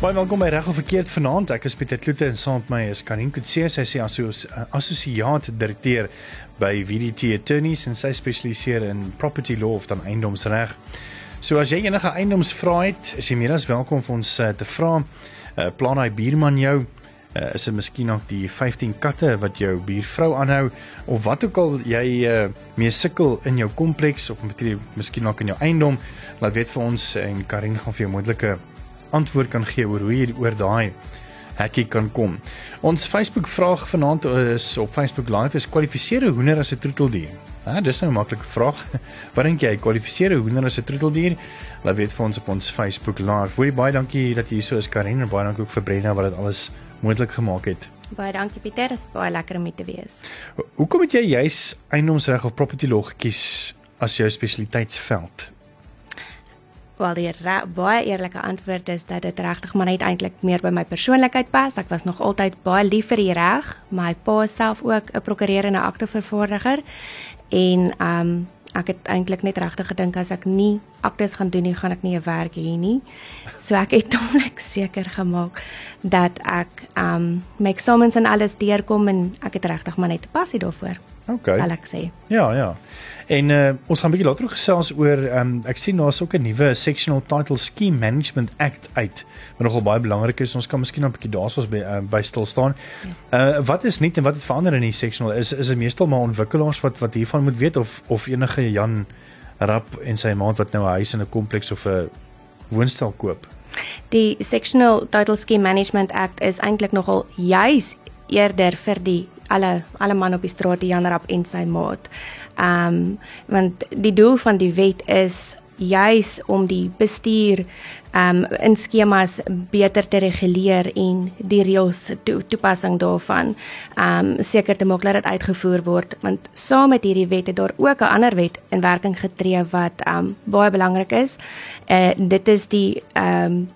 Baie welkom by Reg of Verkeerd vanaand. Ek is Pieter Kloete en saam met my is Karin Kutse. Sy is asoos assosiaat direkteur by VDT Attorneys en sy spesialiseer in property law of dan eiendomsreg. So as jy enige eiendomsvrae het, is jy meer as welkom vir ons uh, te vra. Uh, plan daai buurman jou uh, is dit miskien ook die 15 katte wat jou buurvrou aanhou of wat ook al jy uh, mee sukkel in jou kompleks of met miskien ook in jou eiendom, laat weet vir ons en Karin gaan vir jou moontlike antwoord kan gee oor hoe jy oor daai hekkie kan kom. Ons Facebook vraag vanaand is op Facebook Live is kwalifiseer 'n hoender as 'n troeteldier? Ja, dis nou 'n maklike vraag. Wat dink jy, kwalifiseer 'n hoender as 'n troeteldier? Laat weet vir ons op ons Facebook Live. Goeie baie dankie dat jy hier so is Karen en baie dankie ook vir Brenna wat dit alles moontlik gemaak het. Baie dankie Pieter, dit is baie lekker om met te wees. Hoekom het jy juis eiendomsreg of property law gekies as jou spesialiteitsveld? Wel die baie eerlike antwoord is dat dit regtig maar net eintlik meer by my persoonlikheid pas. Ek was nog altyd baie lief vir die reg. My pa self ook 'n prokureur en 'n aktevervaardiger. En ehm um, ek het eintlik net regtig gedink as ek nie aktes gaan doen nie, gaan ek nie 'n werk hê nie. So ek het homlik seker gemaak dat ek um, my eksamens en alles deurkom en ek het regtig maar net 'n passie daarvoor. Okay. Sal ek sê. Ja, ja. En uh, ons gaan 'n bietjie later gesels oor um, ek sien daar's ook 'n nuwe sectional title scheme management act uit wat nogal baie belangrik is. Ons kan miskien 'n bietjie daarsoos by uh, by stil staan. Uh wat is nuut en wat het verander in die sectional? Is is dit meestal maar ontwikkelaars wat wat hiervan moet weet of of enige Jan Rap en sy maat wat nou 'n huis in 'n kompleks of 'n woonstel koop? Die sectional title scheme management act is eintlik nogal juis eerder vir die alle alle man op die straat Jan Rap en sy maat. Ehm um, want die doel van die wet is juis om die bestuur ehm um, in skemas beter te reguleer en die reëls to, toepassing daarvan ehm um, seker te maak dat dit uitgevoer word want saam met hierdie wet het daar ook 'n ander wet in werking getree wat ehm um, baie belangrik is. Uh dit is die ehm um,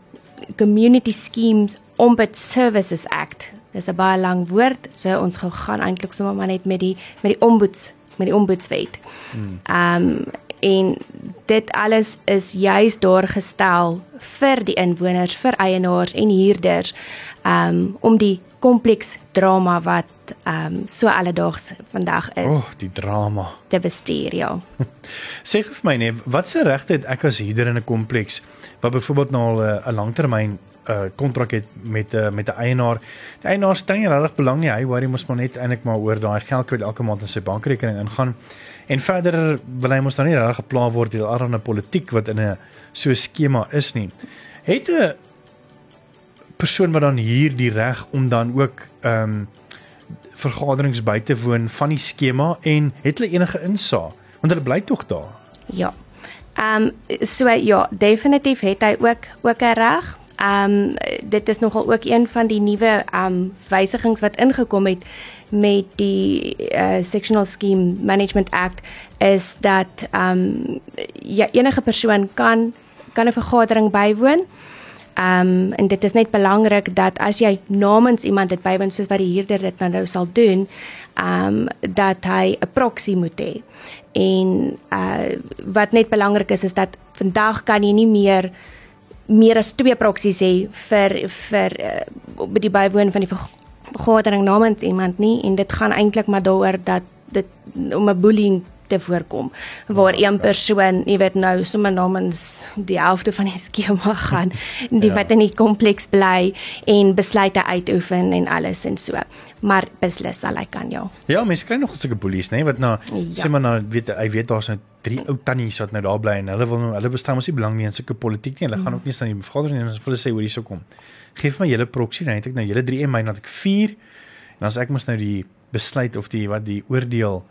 Community Schemes Ombud Services Act. Dis 'n baie lang woord, so ons gaan eintlik sommer maar net met die met die ombuds met die ombudswet. Hmm. Ehm um, en dit alles is juis daar gestel vir die inwoners, vir eienaars en huurders ehm um, om die kompleks drama wat ehm um, so alledaags vandag is. O, oh, die drama. Te bestuur, ja. Sê vir my nee, wat se regte het ek as huurder in 'n kompleks wat byvoorbeeld nou al 'n uh, langtermyn 'n uh, kontrak het met 'n uh, met 'n eienaar. Die eienaar stel nie regtig belang nie. Hy worry mos maar net eintlik maar oor daai geld wat elke maand in sy bankrekening ingaan. En verder wil hy mos dan nie regtig gepla word deur allerlei politiek wat in 'n so skema is nie. Het 'n persoon wat dan hier die reg om dan ook ehm um, vergaderings by te woon van die skema en het hulle enige insaag want hulle bly tog daar. Ja. Ehm um, so ja, definitief het hy ook ook 'n reg. Ehm um, dit is nogal ook een van die nuwe ehm um, wysigings wat ingekom het met die uh, Sectional Scheme Management Act is dat ehm um, ja, enige persoon kan kan 'n vergadering bywoon. Ehm um, en dit is net belangrik dat as jy namens iemand dit bywoon soos wat die huurder dit nou, nou sal doen, ehm um, dat hy 'n proxy moet hê. En uh wat net belangrik is is dat vandag kan jy nie meer meer as twee proksies hê vir vir uh, die bywoon van die vergadering namens iemand nie en dit gaan eintlik maar daaroor dat dit om 'n bullying te voorkom waar een persoon, jy weet nou, sommer namens die helfte van die skema gaan, die ja. wat in die kompleks bly en besluite uitoefen en alles en so. Maar beslis sal hy kan jou. Ja, mense kry nog sulke boelies, nê, wat nou ja. sê maar nou weet hy weet daar's nou drie ou tannies wat nou daar bly en hulle wil nou hulle bestaan mos nie belang nie in sulke politiek nie. Hulle mm. gaan ook nie staan die vergadering en hulle sê hoor hierso kom. Geef my julle proxy, dan het ek nou julle 3 en my dan ek 4 en as ek mos nou die besluit of die wat die oordeel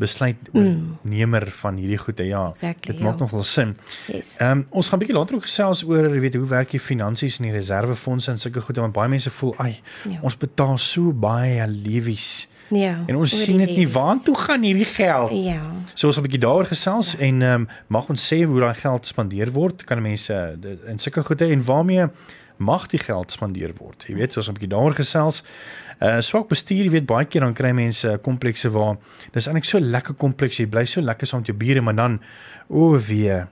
besluitnemer mm. van hierdie goede ja exactly, dit maak ja. nogal sin. Ehm yes. um, ons gaan bietjie later ook gesels oor weet hoe werk die finansies en die reservefondse en sulke goede want baie mense voel ai ja. ons betaal so baie lewies. Ja. En ons sien dit nie waartoe gaan hierdie geld. Ja. So ons gaan 'n bietjie daaroor gesels ja. en ehm um, mag ons sê hoe daai geld spandeer word. Kan mense in sulke goede en waarmee mag die geld spandeer word. Jy weet, so ons 'n bietjie daaroor gesels. Uh swak bestuur, jy weet baie keer dan kry mense komplekse waar dis eintlik so lekker kompleks, jy bly so lekker saam met jou bure, maar dan o oh, wee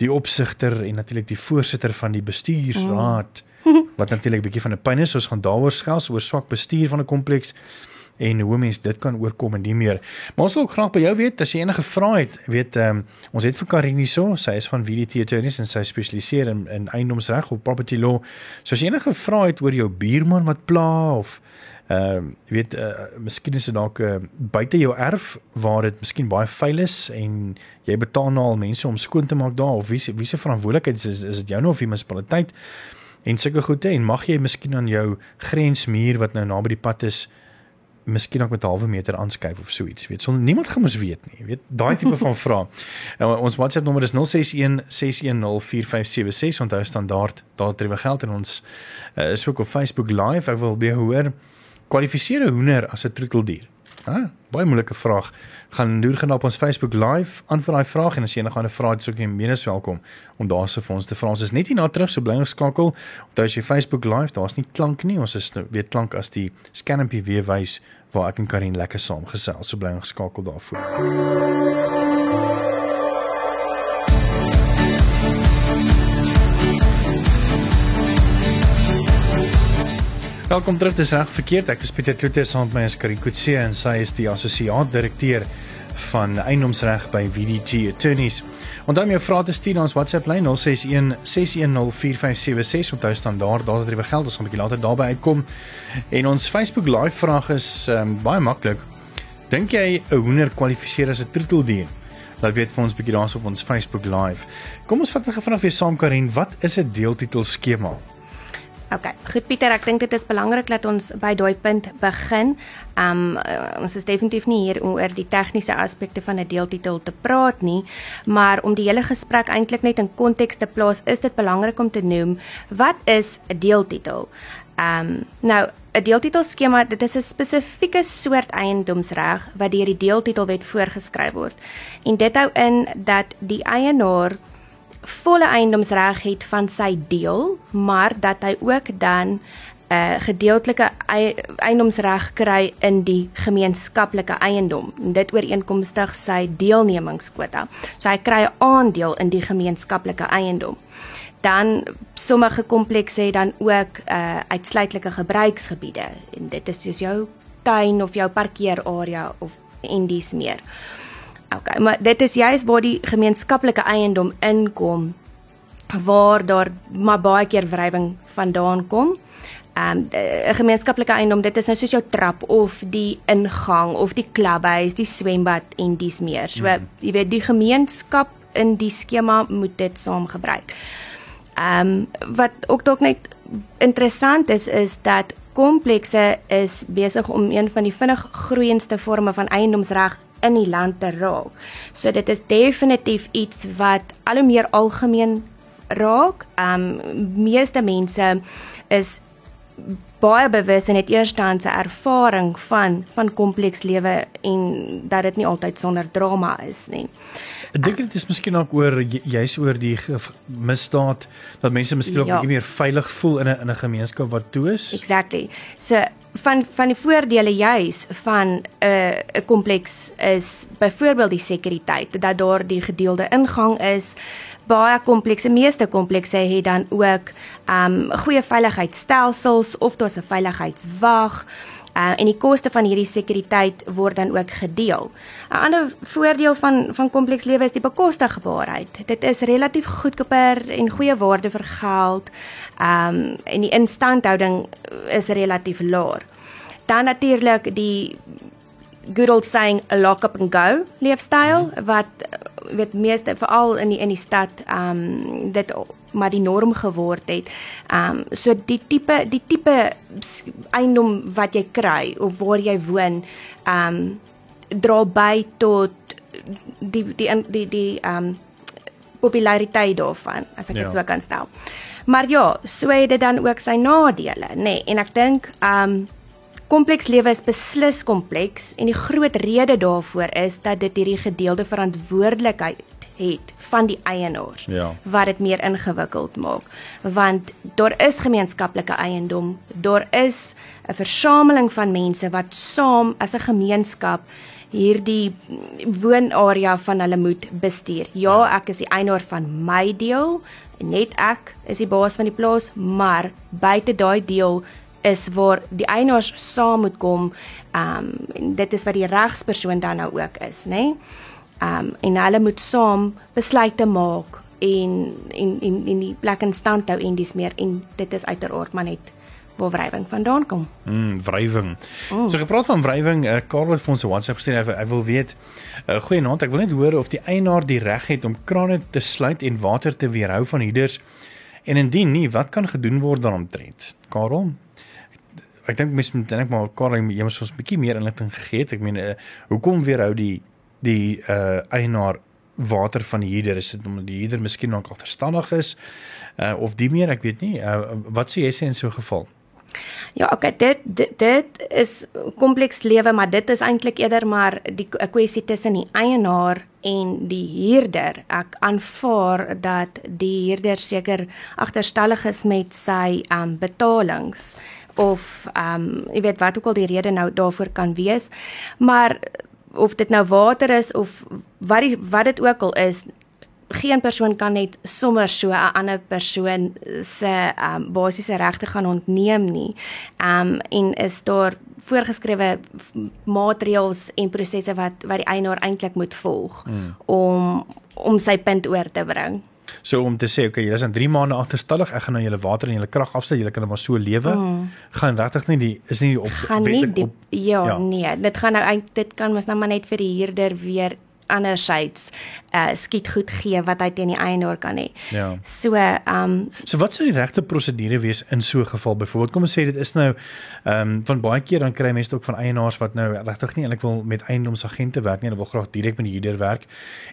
die opsigter en natuurlik die voorsitter van die bestuursraad mm. wat natuurlik 'n bietjie van 'n pyn is. Ons gaan daaroor skels oor swak bestuur van 'n kompleks en hoe mense dit kan oorkom en nie meer. Maar ons wil ook graag by jou weet as jy enige vrae het, weet ehm um, ons het vir Karin hierso, sy is van VDT Attorneys en sy spesialiseer in, in eiendomsreg of property law. So as jy enige vrae het oor jou buurman wat pla of ehm uh, weet uh, miskien is dit dalk uh, buite jou erf waar dit miskien baie vuil is en jy betaal nou al mense om skoon te maak daar of wie wie se verantwoordelikheid is is dit jou nou of die munisipaliteit en sulke goede en mag jy miskien aan jou grensmuur wat nou naby die pad is miskien ook met 'n halwe meter aanskuif of so iets weet sonder niemand gaan mos weet nie weet daai tipe van vrae nou, ons WhatsApp nommer is 061 610 4576 onthou standaard daar tref geld en ons uh, is ook op Facebook live ek wil weer hoor kwalifiseer 'n hoender as 'n troeteldier Ha, baie moeilike vraag. Gaan loer op ons Facebook live aan vir daai vraag en as jy enige ander vrae het, sou ek jou menes welkom om daarso vir ons te vra. Ons is net hier na terug, so bly geskakel. Onthou as jy Facebook live, daar's nie klank nie. Ons is weet klank as die skermpie weer wys waar ek en Karin lekker saam gesels. So bly geskakel daarvoor. Welkom terug dis reg verkeerd. Ek is Pieter Kloete saam met my is Karin Kutse en sy is die assosiaat direkteur van eiendomsreg by VDT Attorneys. Onthou my vrae te stuur na ons WhatsApp lyn 061 6104576. Onthou standaard daar dat dit geld is om 'n bietjie later daarby uitkom. En ons Facebook live vraag is um, baie maklik. Dink jy 'n hoender kwalifiseer as 'n troeteldier? Laat weet vir ons bietjie daarso op ons Facebook live. Kom ons vat vanaf weer saam Karin, wat is 'n deeltitel skema? OK. Goed Pieter, ek dink dit is belangrik dat ons by daai punt begin. Um ons is definitief nie hier om oor die tegniese aspekte van 'n deeltitel te praat nie, maar om die hele gesprek eintlik net in konteks te plaas, is dit belangrik om te noem wat is 'n deeltitel? Um nou 'n deeltitel skema, dit is 'n spesifieke soort eiendomsreg wat deur die deeltitelwet voorgeskryf word. En dit hou in dat die eienaar volle eiendomsreg het van sy deel, maar dat hy ook dan 'n uh, gedeeltelike eiendomsreg kry in die gemeenskaplike eiendom. Dit ooreenkomstig sy deelnemingskwota. So hy kry 'n aandeel in die gemeenskaplike eiendom. Dan sommige komplekse het dan ook uh uitsluitlike gebruiksgebiede en dit is soos jou tuin of jou parkeerarea of en dis meer. Okay, maar dit is juist waar die gemeenskaplike eiendom inkom waar daar maar baie keer wrywing vandaan kom. Ehm um, 'n gemeenskaplike eiendom, dit is nou soos jou trap of die ingang of die klubhuis, die swembad en dis meer. So mm. jy weet die gemeenskap in die skema moet dit saam gebruik. Ehm um, wat ook dalk net interessant is is dat komplekse is besig om een van die vinnig groeiendste forme van eiendomsreg in die land te raak. So dit is definitief iets wat al hoe meer algemeen raak. Um meeste mense is baie bewus en het eerstens 'n ervaring van van kompleks lewe en dat dit nie altyd sonder drama is nie. Ek dink dit is miskien ook oor jy's oor die misdaad dat mense miskien ook ja. meer veilig voel in 'n in 'n gemeenskap wat toe is. Exactly. So van van die voordele juis van 'n uh, 'n kompleks is byvoorbeeld die sekuriteit dat daar die gedeelde ingang is. Baie komplekse meeste komplekse het dan ook um goeie veiligheidsstelsels of daar's 'n veiligheidswag uh, en die koste van hierdie sekuriteit word dan ook gedeel. 'n Ander voordeel van van komplekslewe is die bekostigbaarheid. Dit is relatief goedkoper en goeie waarde vir geld. Um en die instandhouding is relatief laag. Dan natuurlik die good old saying a lock up and go leefstyl wat weet meeste veral in die in die stad um dit maar die norm geword het. Um so die tipe die tipe eiendom wat jy kry of waar jy woon um dra by tot die die die die, die um populariteit daarvan as ek dit ja. so kan stel. Maar ja, so het dit dan ook sy nadele, nê? Nee, en ek dink um kompleks lewe is beslis kompleks en die groot rede daarvoor is dat dit hierdie gedeelde verantwoordelikheid het van die eienaars ja. wat dit meer ingewikkeld maak want daar is gemeenskaplike eiendom daar is 'n versameling van mense wat saam as 'n gemeenskap hierdie woonarea van hulle moet bestuur. Ja, ja, ek is die eienaar van my deel net ek is die baas van die plaas, maar buite daai deel is waar die eienaars saam moet kom. Ehm um, dit is wat die regspersoon dan nou ook is, nê? Nee? Ehm um, en hulle moet saam besluite maak en en en in die plek in stand hou en dis meer en dit is uiteraard maar net waar wrywing vandaan kom. Mm, wrywing. Oh. So gepraat van wrywing, uh, Karel het vir ons 'n WhatsApp gestuur. Hy, hy wil weet, uh, goeienaand, ek wil net hoor of die eienaar die reg het om krane te sluit en water te weerhou van huurders en indien nie, wat kan gedoen word daaromtrent? Karel Ek dink mens moet dink maar Karel jy moet ons 'n bietjie meer inligting gegee het. Ek meen uh, hoekom weerhou die die uh eienaar water van die huurder is dit omdat die huurder miskien nog agterstandig is uh of die meer ek weet nie uh, wat sê jy sê in so 'n geval Ja, okay, dit dit, dit is kompleks lewe, maar dit is eintlik eerder maar die 'n kwessie tussen die eienaar en die huurder. Ek aanvaar dat die huurder seker agterstallig is met sy um betalings of um jy weet wat ook al die rede nou daarvoor kan wees. Maar of dit nou water is of wat die wat dit ook al is, geen persoon kan net sommer so 'n ander persoon se um, basiese regte gaan ontneem nie. Um en is daar voorgeskrewe maatreëls en prosesse wat wat die eienaar eintlik moet volg hmm. om om sy punt oor te bring. So om te sê, okay, julle is aan 3 maande agterstallig, ek gaan nou julle water en julle krag afsit, julle kan nou maar so lewe. Mm. Gaan regtig nie die is nie op gaan nie die, op, ja, ja, nee, dit gaan nou eintlik dit kan mos nou maar net vir die huurder weer andersins uh skiet goed gee wat hy teen die eienaar kan hê. Ja. So um So wat sou die regte prosedure wees in so 'n geval? Byvoorbeeld kom ons sê dit is nou um van baie keer dan kry mense ook van eienaars wat nou regtig nie eintlik wil met eiendomsagente werk nie, hulle wil graag direk met die huurder werk.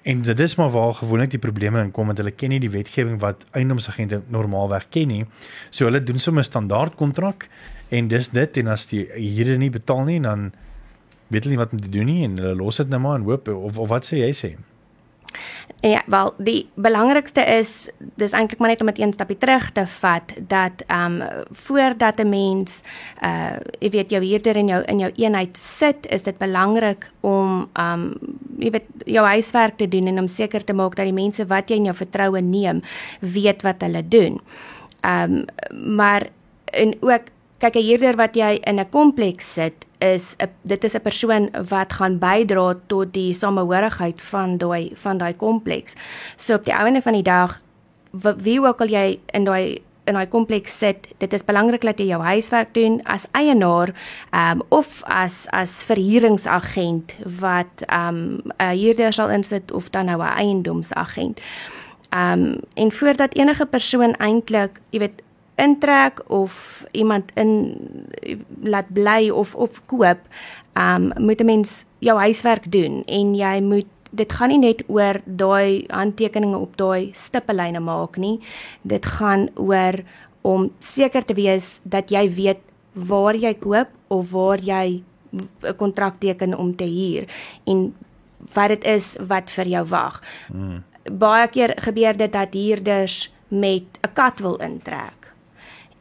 En dit is maar waar gewoonlik die probleme inkom want hulle ken nie die wetgewing wat eiendomsagente normaalweg ken nie. So hulle doen sommer 'n standaard kontrak en dis dit en as die huurder nie betaal nie dan weet hulle nie wat om te doen nie en hulle los dit net nou maar en hoop of, of wat sê jy sê? Ja, wel die belangrikste is dis eintlik maar net om dit een stapie terug te vat dat ehm um, voordat 'n mens uh jy weet jou huurder in jou in jou eenheid sit, is dit belangrik om ehm um, jy weet jou huiswerk te doen en om seker te maak dat die mense wat jy in jou vertroue neem, weet wat hulle doen. Ehm um, maar en ook kyk 'n huurder wat jy in 'n kompleks sit is 'n dit is 'n persoon wat gaan bydra tot die samehorigheid van daai van daai kompleks. So op die einde van die dag wie ook al jy in daai in daai kompleks sit, dit is belangrik dat jy jou huiswerk doen as eienaar um, of as as verhuuringsagent wat um, 'n huurder sal insit of dan nou 'n eiendomsagent. Um en voordat enige persoon eintlik, jy weet, intrek of iemand in laat bly of of koop, um moet 'n mens jou huiswerk doen en jy moet dit gaan nie net oor daai handtekeninge op daai stippellyne maak nie. Dit gaan oor om seker te wees dat jy weet waar jy koop of waar jy 'n kontrak teken om te huur en wat dit is wat vir jou wag. Hmm. Baie keer gebeur dit dat huurders met 'n kat wil intrek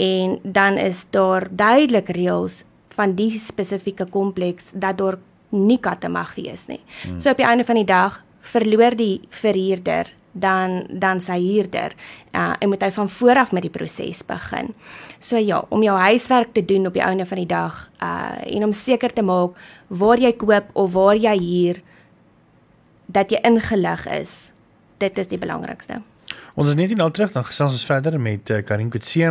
en dan is daar duidelik reëls van die spesifieke kompleks dat daar nie katte mag wees nie. Hmm. So op die einde van die dag verloor die verhuurder dan dan sy huurder uh, en moet hy van voor af met die proses begin. So ja, om jou huiswerk te doen op die einde van die dag uh en om seker te maak waar jy koop of waar jy huur dat jy ingelig is. Dit is die belangrikste. Ons is net nie nou terug dan gesels ons verder met uh, Karin Kutse.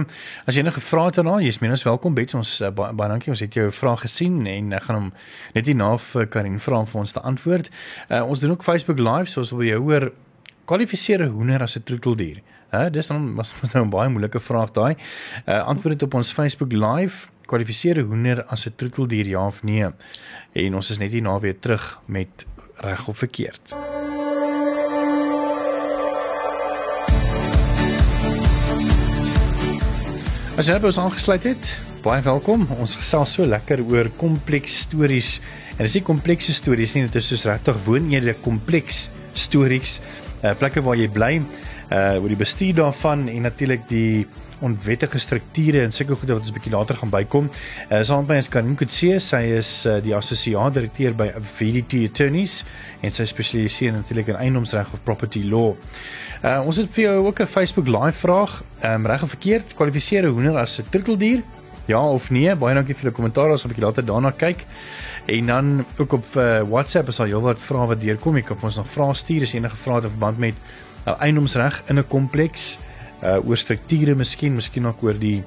As jy enige vrae het daarna, jy's minstens welkom by ons uh, baie ba dankie. Ons het jou vrae gesien en ek uh, gaan hom net hierna vir Karin vra om vir ons te antwoord. Uh, ons doen ook Facebook Live, so ons wil jou hoor kwalifiseer 'n hoender as 'n troeteldier. Hæ, uh, dis dan was nou 'n baie moeilike vraag daai. Uh, antwoord dit op ons Facebook Live. Kwalifiseer 'n hoender as 'n troeteldier ja of nee? En ons is net hierna weer terug met reg of verkeerd. As jy by ons aangesluit het, baie welkom. Ons gesels so lekker oor kompleks stories. En dis nie komplekse stories nie, dit is soos regtig woonede kompleks stories. Uh plekke waar jy bly, uh oor die bestuur daarvan en natuurlik die onwettige strukture en sulke goede wat ons bietjie later gaan bykom. Uh saam met my is Karin Kutse, sy is uh, die assosiaat direkteur by VDT Attorneys en sy spesialiseer natuurlik in eiendomsreg of property law. Uh ons het vir jou ook 'n Facebook live vraag. Ehm um, reg of verkeerd, kwalifiseer 'n hoender as 'n troeteldier? Ja of nee? Baie dankie vir die kommentaar. Ons gaan 'n bietjie later daarna kyk. En dan ook op uh, WhatsApp is al heelwat vrae wat deurkom. Jy kan ons nog vrae stuur as enige vrae in verband met uh, eiendomsreg in 'n kompleks, uh oor strukture miskien, miskien ook oor die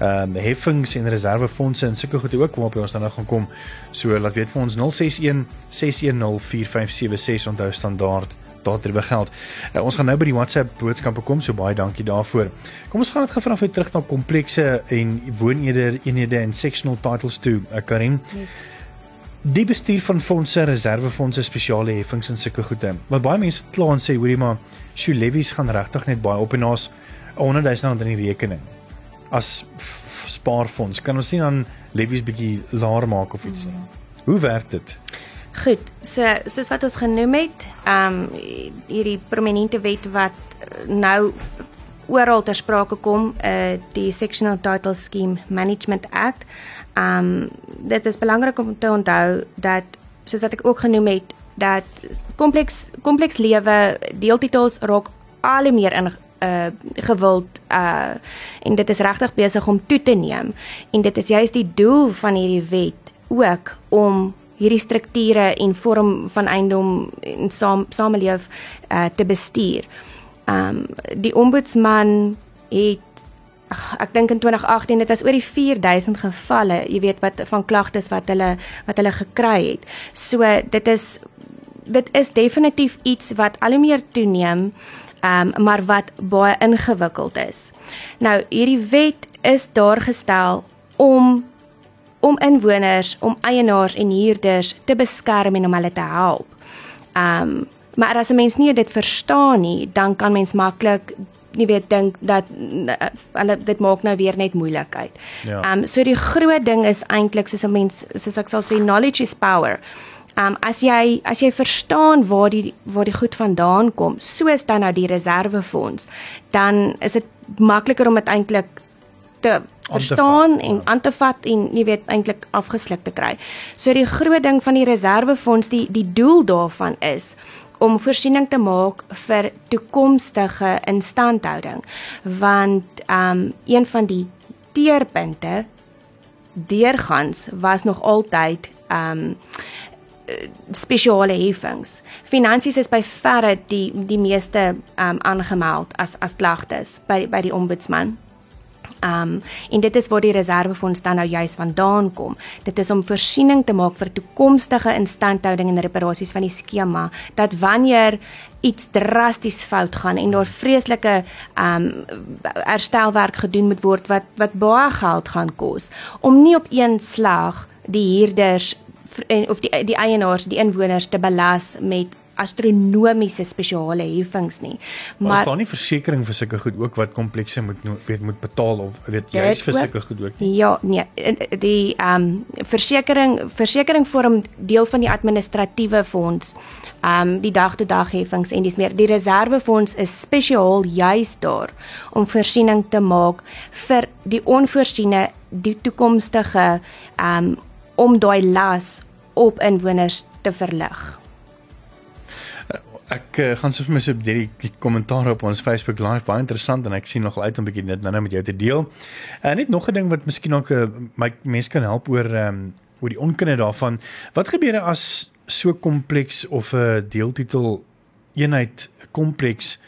ehm um, heffings en reservefondse en sulke goede ook waarop ons dan nou gaan kom. So laat weet vir ons 061 610 4576 onthou standaard daardie geld. Uh, ons gaan nou by die WhatsApp boodskappe kom, so baie dankie daarvoor. Kom ons gaan dit gefra vir terug na komplekse en woonede eenhede en sectional titles toe, uh, Karin. Yes. Die bestuur van fondse, reservefondse, spesiale heffings en sulke goede. Wat baie mense kla en sê, hoorie maar, sjoe levies gaan regtig net baie op en ons 100 000 rand in die rekening. As spaarfonds, kan ons nie dan levies bietjie laer maak of iets nie. Mm. Hoe werk dit? Goed, so soos wat ons genoem het, ehm um, hierdie prominente wet wat nou oral ter sprake kom, uh die Sectional Title Scheme Management Act. Ehm um, dit is belangrik om te onthou dat soos wat ek ook genoem het, dat kompleks kompleks lewe deeltitels raak al meer in uh gewild uh en dit is regtig besig om toe te neem en dit is juist die doel van hierdie wet ook om hierdie strukture en vorm van eiendom en saam sameleef uh, te bestuur. Um die ombudsman het ek dink in 2018 dit was oor die 4000 gevalle, jy weet wat van klagtes wat hulle wat hulle gekry het. So dit is dit is definitief iets wat al hoe meer toeneem, um maar wat baie ingewikkeld is. Nou hierdie wet is daar gestel om om inwoners, om eienaars en huurders te beskerm en om hulle te help. Um maar as 'n mens nie dit verstaan nie, dan kan mens maklik nie weet dink dat uh, hulle dit maak nou weer net moeilikheid. Ja. Um so die groot ding is eintlik soos 'n mens soos ek sal sê knowledge is power. Um as jy as jy verstaan waar die waar die goed vandaan kom, soos dan nou die reservefonds, dan is dit makliker om dit eintlik te verstaan en ja. aan te vat en jy weet eintlik afgesluk te kry. So die groot ding van die reservefonds, die die doel daarvan is om voorsiening te maak vir toekomstige instandhouding. Want um een van die teerpunte deurgangs was nog altyd um spesiale heffings. Finansies is by verre die die meeste um aangemeld as as klagtes by by die ombudsman. Um en dit is waar die reservefonds dan nou juis vandaan kom. Dit is om voorsiening te maak vir toekomstige instandhouding en reparasies van die skema dat wanneer iets drasties fout gaan en daar vreeslike um herstelwerk gedoen moet word wat wat baie geld gaan kos om nie op een slag die huurders of die die eienaars, die inwoners te belas met astronomiese spesiale heffings nie. Maar, maar is daar nie versekerings vir sulke goed ook wat komplekse moet weet moet betaal of weet jy is vir sulke goed ook nie? Ja, nee, die ehm um, versekering versekering vorm deel van die administratiewe fonds. Ehm um, die dag-tot-dag heffings en dis meer die reservefonds is spesiaal juis daar om voorsiening te maak vir die onvoorsiene die toekomstige ehm um, om daai las op inwoners te verlig. Ek uh, gaan soms mis op die, die kommentaar op ons Facebook live baie interessant en ek sien nogal uit om 'n bietjie dit nou-nou met jou te deel. En uh, net nog 'n ding wat miskien ook uh, my mense kan help oor ehm um, oor die onkunde daarvan. Wat gebeur as so kompleks of 'n uh, deeltitel eenheid kompleks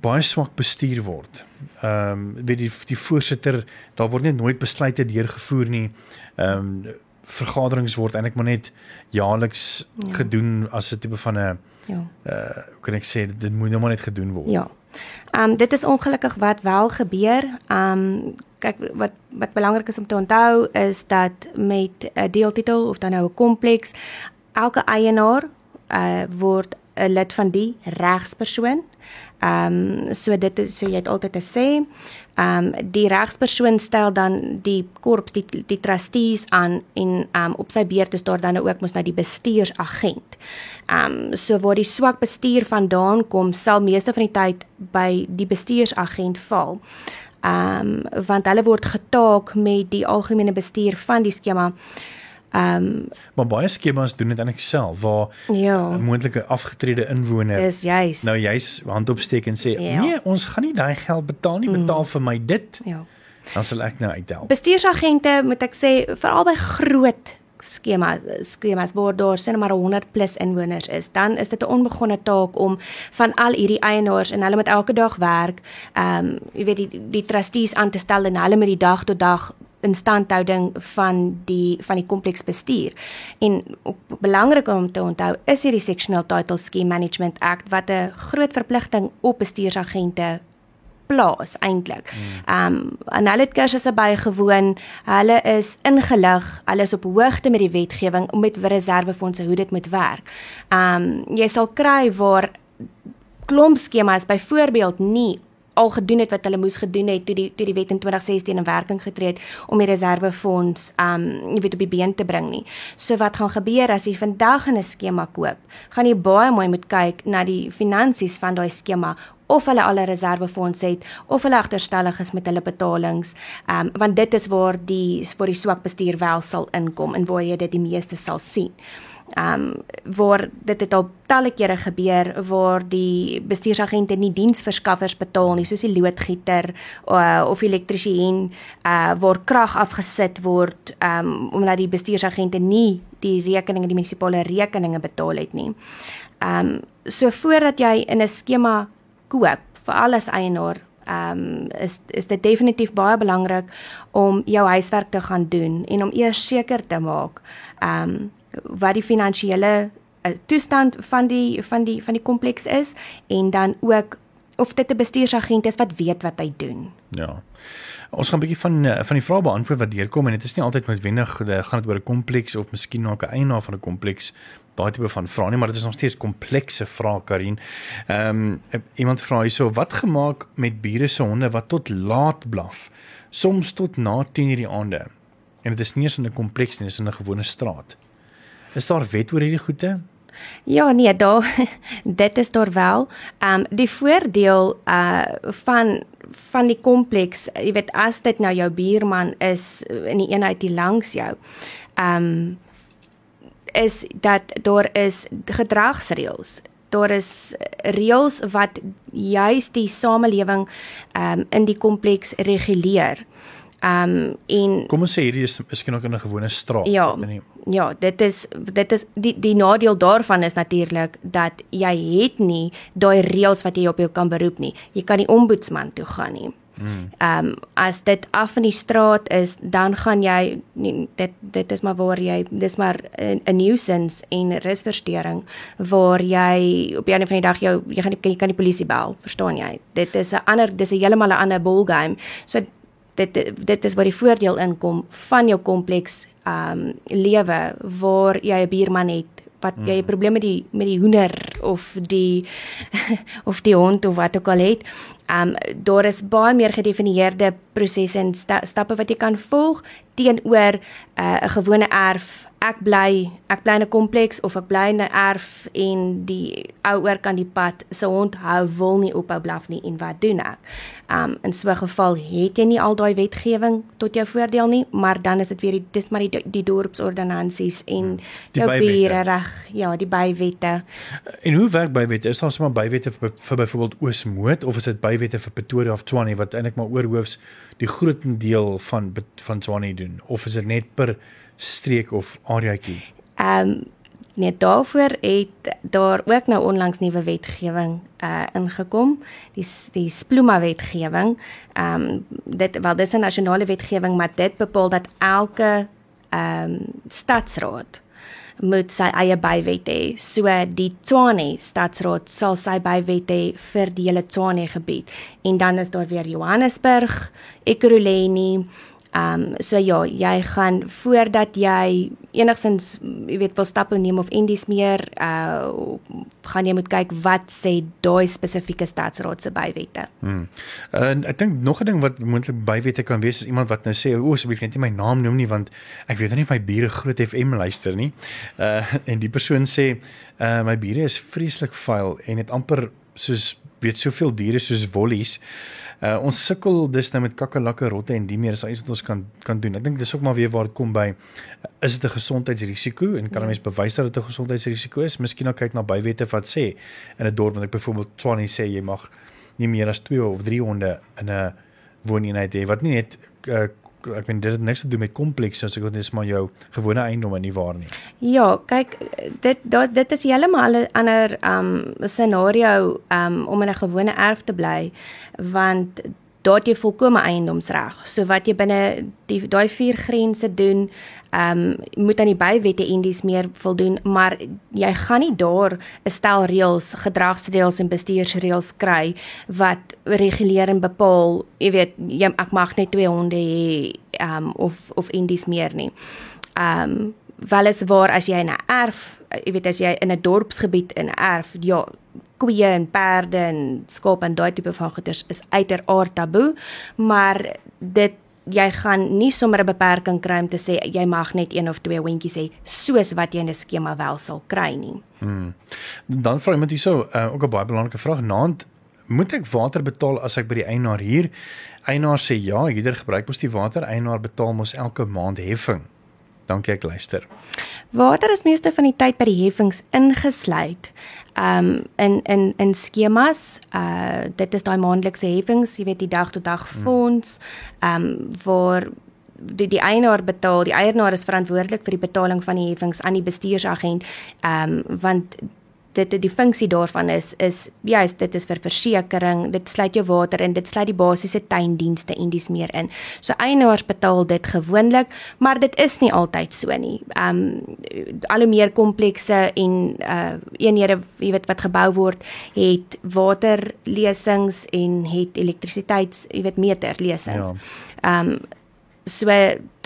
baie swak bestuur word? Ehm um, weet die die voorsitter, daar word net nooit besluite deurgevoer nie. Ehm um, vergaderings word eintlik maar net jaarliks ja. gedoen as 'n tipe van 'n Ja. Uh kan ek sê dit moet nou maar net gedoen word. Ja. Ehm um, dit is ongelukkig wat wel gebeur. Ehm um, kyk wat wat belangrik is om te onthou is dat met 'n deeltitel of dan nou 'n kompleks elke eienaar uh word 'n lid van die regspersoon. Ehm um, so dit is so jy het altyd te sê ehm um, die regspersoon stel dan die korps die die trustees aan en ehm um, op sy beurt is daar dan ook mos nou die bestuursagent. Ehm um, so waar die swak bestuur vandaan kom, sal meeste van die tyd by die bestuursagent val. Ehm um, want hulle word getaak met die algemene bestuur van die skema. Ehm um, maar baie skemas doen dit eintlik self waar ja, 'n moontlike afgetrede inwoner is juis. nou juis hand opsteek en sê Ja. nee, ons gaan nie daai geld betaal nie, betaal vir my dit. ja. Dan sal ek nou uithelp. Bestuursagente moet ek sê veral by groot skemas skemas waar daar sien maar 100 plus inwoners is, dan is dit 'n onbegonne taak om van al hierdie eienaars en hulle moet elke dag werk, ehm um, jy weet die die trustees aan te stel en hulle met die dag tot dag instandhouding van die van die kompleks bestuur. En ook belangrik om te onthou is hierdie Sectional Title Scheme Management Act wat 'n groot verpligting op bestuursagente plaas eintlik. Ehm um, en hulle het kursusse bygewoon. Hulle is ingelig, hulle is op hoogte met die wetgewing om met reservefondse hoe dit moet werk. Ehm um, jy sal kry waar klomp skemas byvoorbeeld nie al gedoen het wat hulle moes gedoen het toe die toe die wet in 2016 in werking getree het om die reservefonds um jy weet op die been te bring nie. So wat gaan gebeur as jy vandag 'n skema koop? Gaan jy baie mooi moet kyk na die finansies van daai skema of hulle al 'n reservefonds het of hulle agterstallig is met hulle betalings. Um want dit is waar die waar die swak bestuur wel sal inkom en waar jy dit die meeste sal sien um waar dit het al talle kere gebeur waar die bestuursagente nie diensverskaffers betaal nie soos die loodgieter uh, of elektriesien uh, waar krag afgesit word um omdat die bestuursagente nie die rekeninge die munisipale rekeninge betaal het nie. Um so voordat jy in 'n skema koop vir alles eienaar um is is dit definitief baie belangrik om jou huiswerk te gaan doen en om eers seker te maak um wat die finansiële uh, toestand van die van die van die kompleks is en dan ook of dit 'n bestuursagent is wat weet wat hy doen. Ja. Ons gaan 'n bietjie van eh, van die vrae beantwoord wat deurkom en dit is nie altyd noodwendig eh, gaan dit oor 'n kompleks of miskien na 'n eienaar van 'n kompleks daai tipe van vrae nie, maar dit is nog steeds komplekse vrae Karin. Ehm um, iemand vra hierso wat gemaak met bure se honde wat tot laat blaf, soms tot na 10:00 die aande. En dit is nie eens in 'n kompleks nie, dis in 'n gewone straat. Is daar wet oor hierdie goede? Ja, nee, daar dit is daar wel. Ehm um, die voordeel uh van van die kompleks, jy weet as dit nou jou buurman is in die eenheid hier langs jou. Ehm um, is dat daar is gedragsreëls. Daar is reëls wat juis die samelewing ehm um, in die kompleks reguleer. Ehm um, en Kom ons sê hierdie is miskien ook in 'n gewone straat. Ja. nie. Ja, dit is dit is die die nadeel daarvan is natuurlik dat jy het nie daai reëls wat jy op jou kan beroep nie. Jy kan nie ombudsman toe gaan nie. Ehm um, as dit af in die straat is, dan gaan jy nie, dit dit is maar waar jy dis maar 'n 'n nuisance en risversteuring waar jy op einde van die dag jou jy gaan nie, jy kan die polisie bel, verstaan jy? Dit is 'n ander dis 'n heeltemal 'n ander ballgame. So dit dit is waar die voordeel inkom van jou kompleks ehm um, lewe waar jy 'n buurman het wat jy 'n probleem met die met die hoender of die of die hond of wat ook al het. Ehm um, daar is baie meer gedefinieerde prosesse en sta, stappe wat jy kan volg teenoor 'n uh, gewone erf. Ek bly ek bly in 'n kompleks of ek bly in 'n erf en die ou oor kan die pad se hond hou wil nie ophou blaf nie en wat doen ek? Um in so 'n geval het jy nie al daai wetgewing tot jou voordeel nie, maar dan is dit weer die dis maar die die dorpsordonnansies en Die jou bure reg, ja, die bywette. En hoe werk bywette? Is daar sommer bywette vir, vir byvoorbeeld Oosmoed of is dit bywette vir Pretoria of Tshwane wat eintlik maar oorhoofs die grootendeel van van Tshwane doen of is dit net per streek of areaatjie? Um net daarvoor het daar ook nou onlangs nuwe wetgewing uh ingekom, die die Spluma wetgewing. Um dit wel dis 'n nasionale wetgewing, maar dit bepaal dat elke um stadsraad moet sy eie bywet hê. So die Tshwane stadsraad sal sy bywet hê vir die hele Tshwane gebied. En dan is daar weer Johannesburg, Ekurhuleni, Ehm um, so ja, jy gaan voordat jy enigsins jy weet wil stappe neem of indies meer uh gaan jy moet kyk wat sê daai spesifieke stadsraad se bywette. Hmm. En ek dink nog 'n ding wat moontlik bywette kan wees is iemand wat nou sê o, asseblief net nie my naam noem nie want ek weet nie of my bure groot FM luister nie. Uh en die persoon sê uh my bure is vreeslik vuil en het amper soos weet soveel diere soos wollies. Ons sukkel dus nou met kakkelakke, rotte en die meer is iets wat ons kan kan doen. Ek dink dis ook maar weer waar dit kom by is dit 'n gesondheidsrisiko en kan 'n mens bewys dat dit 'n gesondheidsrisiko is? Miskien nou kyk na bywette wat sê in 'n dorp wat ek byvoorbeeld Swanie sê jy mag nie meer as 2 of 3 honde in 'n wooneenheid hê wat nie net uh, ek meen dit het niks te doen met kompleks as ek dit is maar jou gewone eiendom nie waar nie. Ja, kyk dit dat dit is heeltemal 'n ander um scenario um om in 'n gewone erf te bly want daar het jy volkomme eiendomsreg. So wat jy binne die daai vier grense doen, ehm um, moet aan die bywette indies meer voldoen, maar jy gaan nie daar 'n stel reëls, gedragsreëls en bestuursreëls kry wat reguleer en bepaal, jy weet, jy ek mag net twee honde hê, ehm um, of of indies meer nie. Ehm um, wel is waar as jy 'n erf, jy weet as jy in 'n dorpsgebied in erf, ja, koeie en perde en skape en daai tipe van goeders is uiteraard taboe, maar dit jy gaan nie sommer 'n beperking kry om te sê jy mag net een of twee hondjies hê soos wat jy in 'n skema wel sal kry nie. Hmm. Dan vra iemand hierso uh, ook 'n baie belangrike vraag. Naand moet ek water betaal as ek by die eienaar huur? Eienaar sê ja, huurder gebruik mos die water, eienaar betaal mos elke maand heffing. Dankie ek luister. Water is meeste van die tyd by die heffings ingesluit um in in in skemas uh dit is daai maandelikse heffings jy weet die dag tot dag hmm. fonds um waar die die eienaar betaal die eienaar is verantwoordelik vir die betaling van die heffings aan die bestuursagent um want dit die funksie daarvan is is juist dit is vir versekerings, dit sluit jou water in, dit sluit die basiese tuindienste en dis meer in. So eienaars betaal dit gewoonlik, maar dit is nie altyd so nie. Um al hoe meer komplekse en uh eenhede, jy weet wat gebou word, het waterlesings en het elektrisiteits, jy weet meterlesings. Ja. Um so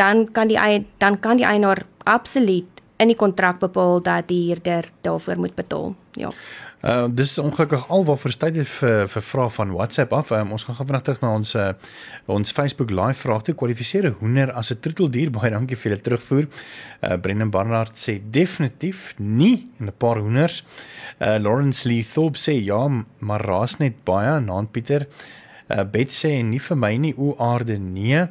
dan kan die dan kan die eienaar absoluut in die kontrak bepaal dat die huurder daarvoor moet betaal. Ja. Uh dis ongelukkig alwaar vir tyd vir vir vrae van WhatsApp af. Um, ons gaan gou vinnig terug na ons uh, ons Facebook live vrae te kwalifiseer 'n hoender as 'n troeteldier. Baie dankie vir julle terugvoer. Uh Brendan Barnard sê definitief nie en 'n paar hoenders. Uh Lawrence Lee Thorpe sê ja, maar raas net baie. Naand Pieter. Uh Bet sê nie vir my nie o aarde nee.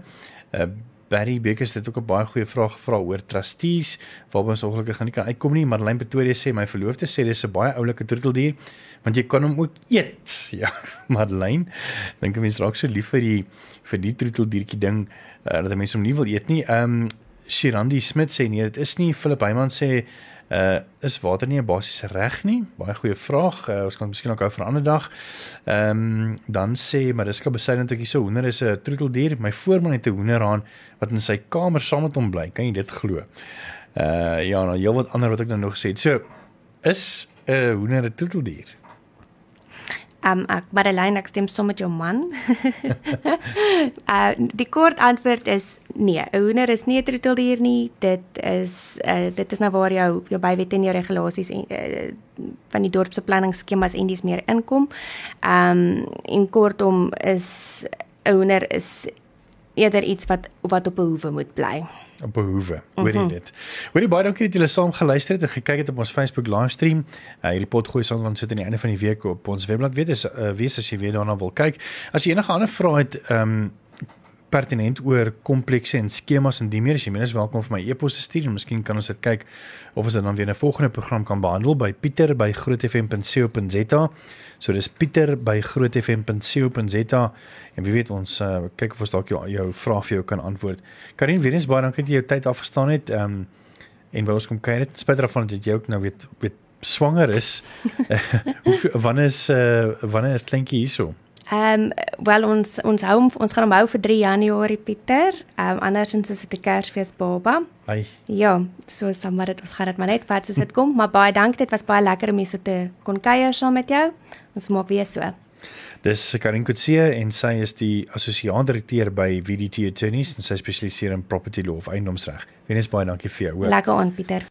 Uh Barry Bekes het ook 'n baie goeie vraag gevra oor trustees waarby ons ongelukkig gaan nie kan uitkom nie. Madeleine Pretoria sê my verloofde sê dis 'n baie oulike troeteldier want jy kan hom ook eet. Ja, Madeleine, dink ek mens raak so lief vir die vir die troeteldiertjie ding uh, dat mense hom nie wil eet nie. Ehm um, Shirandi Smit sê nee, dit is nie Philip Heyman sê Uh is water nie 'n basiese reg nie? Baie goeie vraag. Uh, ons kan miskien ook hou vir 'n ander dag. Ehm um, dan sê Mariska besynd ek hierso hoender is 'n troeteldier. My voorman het 'n hoenderhaan wat in sy kamer saam met hom bly. Kan jy dit glo? Uh ja, nou heelwat ander wat ek nou nog gesê het. So is 'n hoender 'n troeteldier? Um ek Madeleine ek stem saam met jou man. uh die kort antwoord is nee, 'n hoender is nie 'n troeteldier nie. Dit is uh dit is nou waar jou jou bywette en jou regulasies en uh, van die dorp se planningsskemas en dis meer inkom. Um en kortom is 'n hoender is eerder iets wat wat op 'n hoewe moet bly. Op 'n hoewe. Hoor jy mhm. dit? Hoorie baie dankie dat julle saam geluister het en gekyk het op ons Facebook livestream. Uh, hierdie pot gooi sal dan sit aan die einde van die week op ons webblad. Weet as uh, wees as jy weer daarna wil kyk. As jy enige ander vrae het, ehm um, pertinent oor komplekse en skemas en die meer as jy minstens welkom vir my e-pos te stuur en miskien kan ons dit kyk of ons dit dan weer in 'n volgende program kan behandel by Pieter by grootfm.co.za. So dis Pieter by grootfm.co.za en wie weet ons uh, kyk of ons dalk jou, jou vraag vir jou kan antwoord. Karin, weer eens baie dankie dat jy jou tyd afgestaan het. Ehm um, en wou ons kom kyk net spesifiek daarvan dat jy ook nou weet weet swanger is. wanneer is uh, wanneer is kleintjie hierso? Ehm um, wel ons ons hou ons gaan hom hou vir 3 Januarie Pieter. Ehm um, andersins is dit 'n Kersfees baba. Ai. Ja, so is dan maar dit ons gaan dit maar net vat soos dit kom, maar baie dankie dit was baie lekker om hier so te kon kuier saam met jou. Ons maak weer so. Dis Karin Kutsie en sy is die assosiaat direkteur by VDT Attorneys en sy spesialiseer in property law of eiendomsreg. Wenes baie dankie vir jou. Lekker aan Pieter.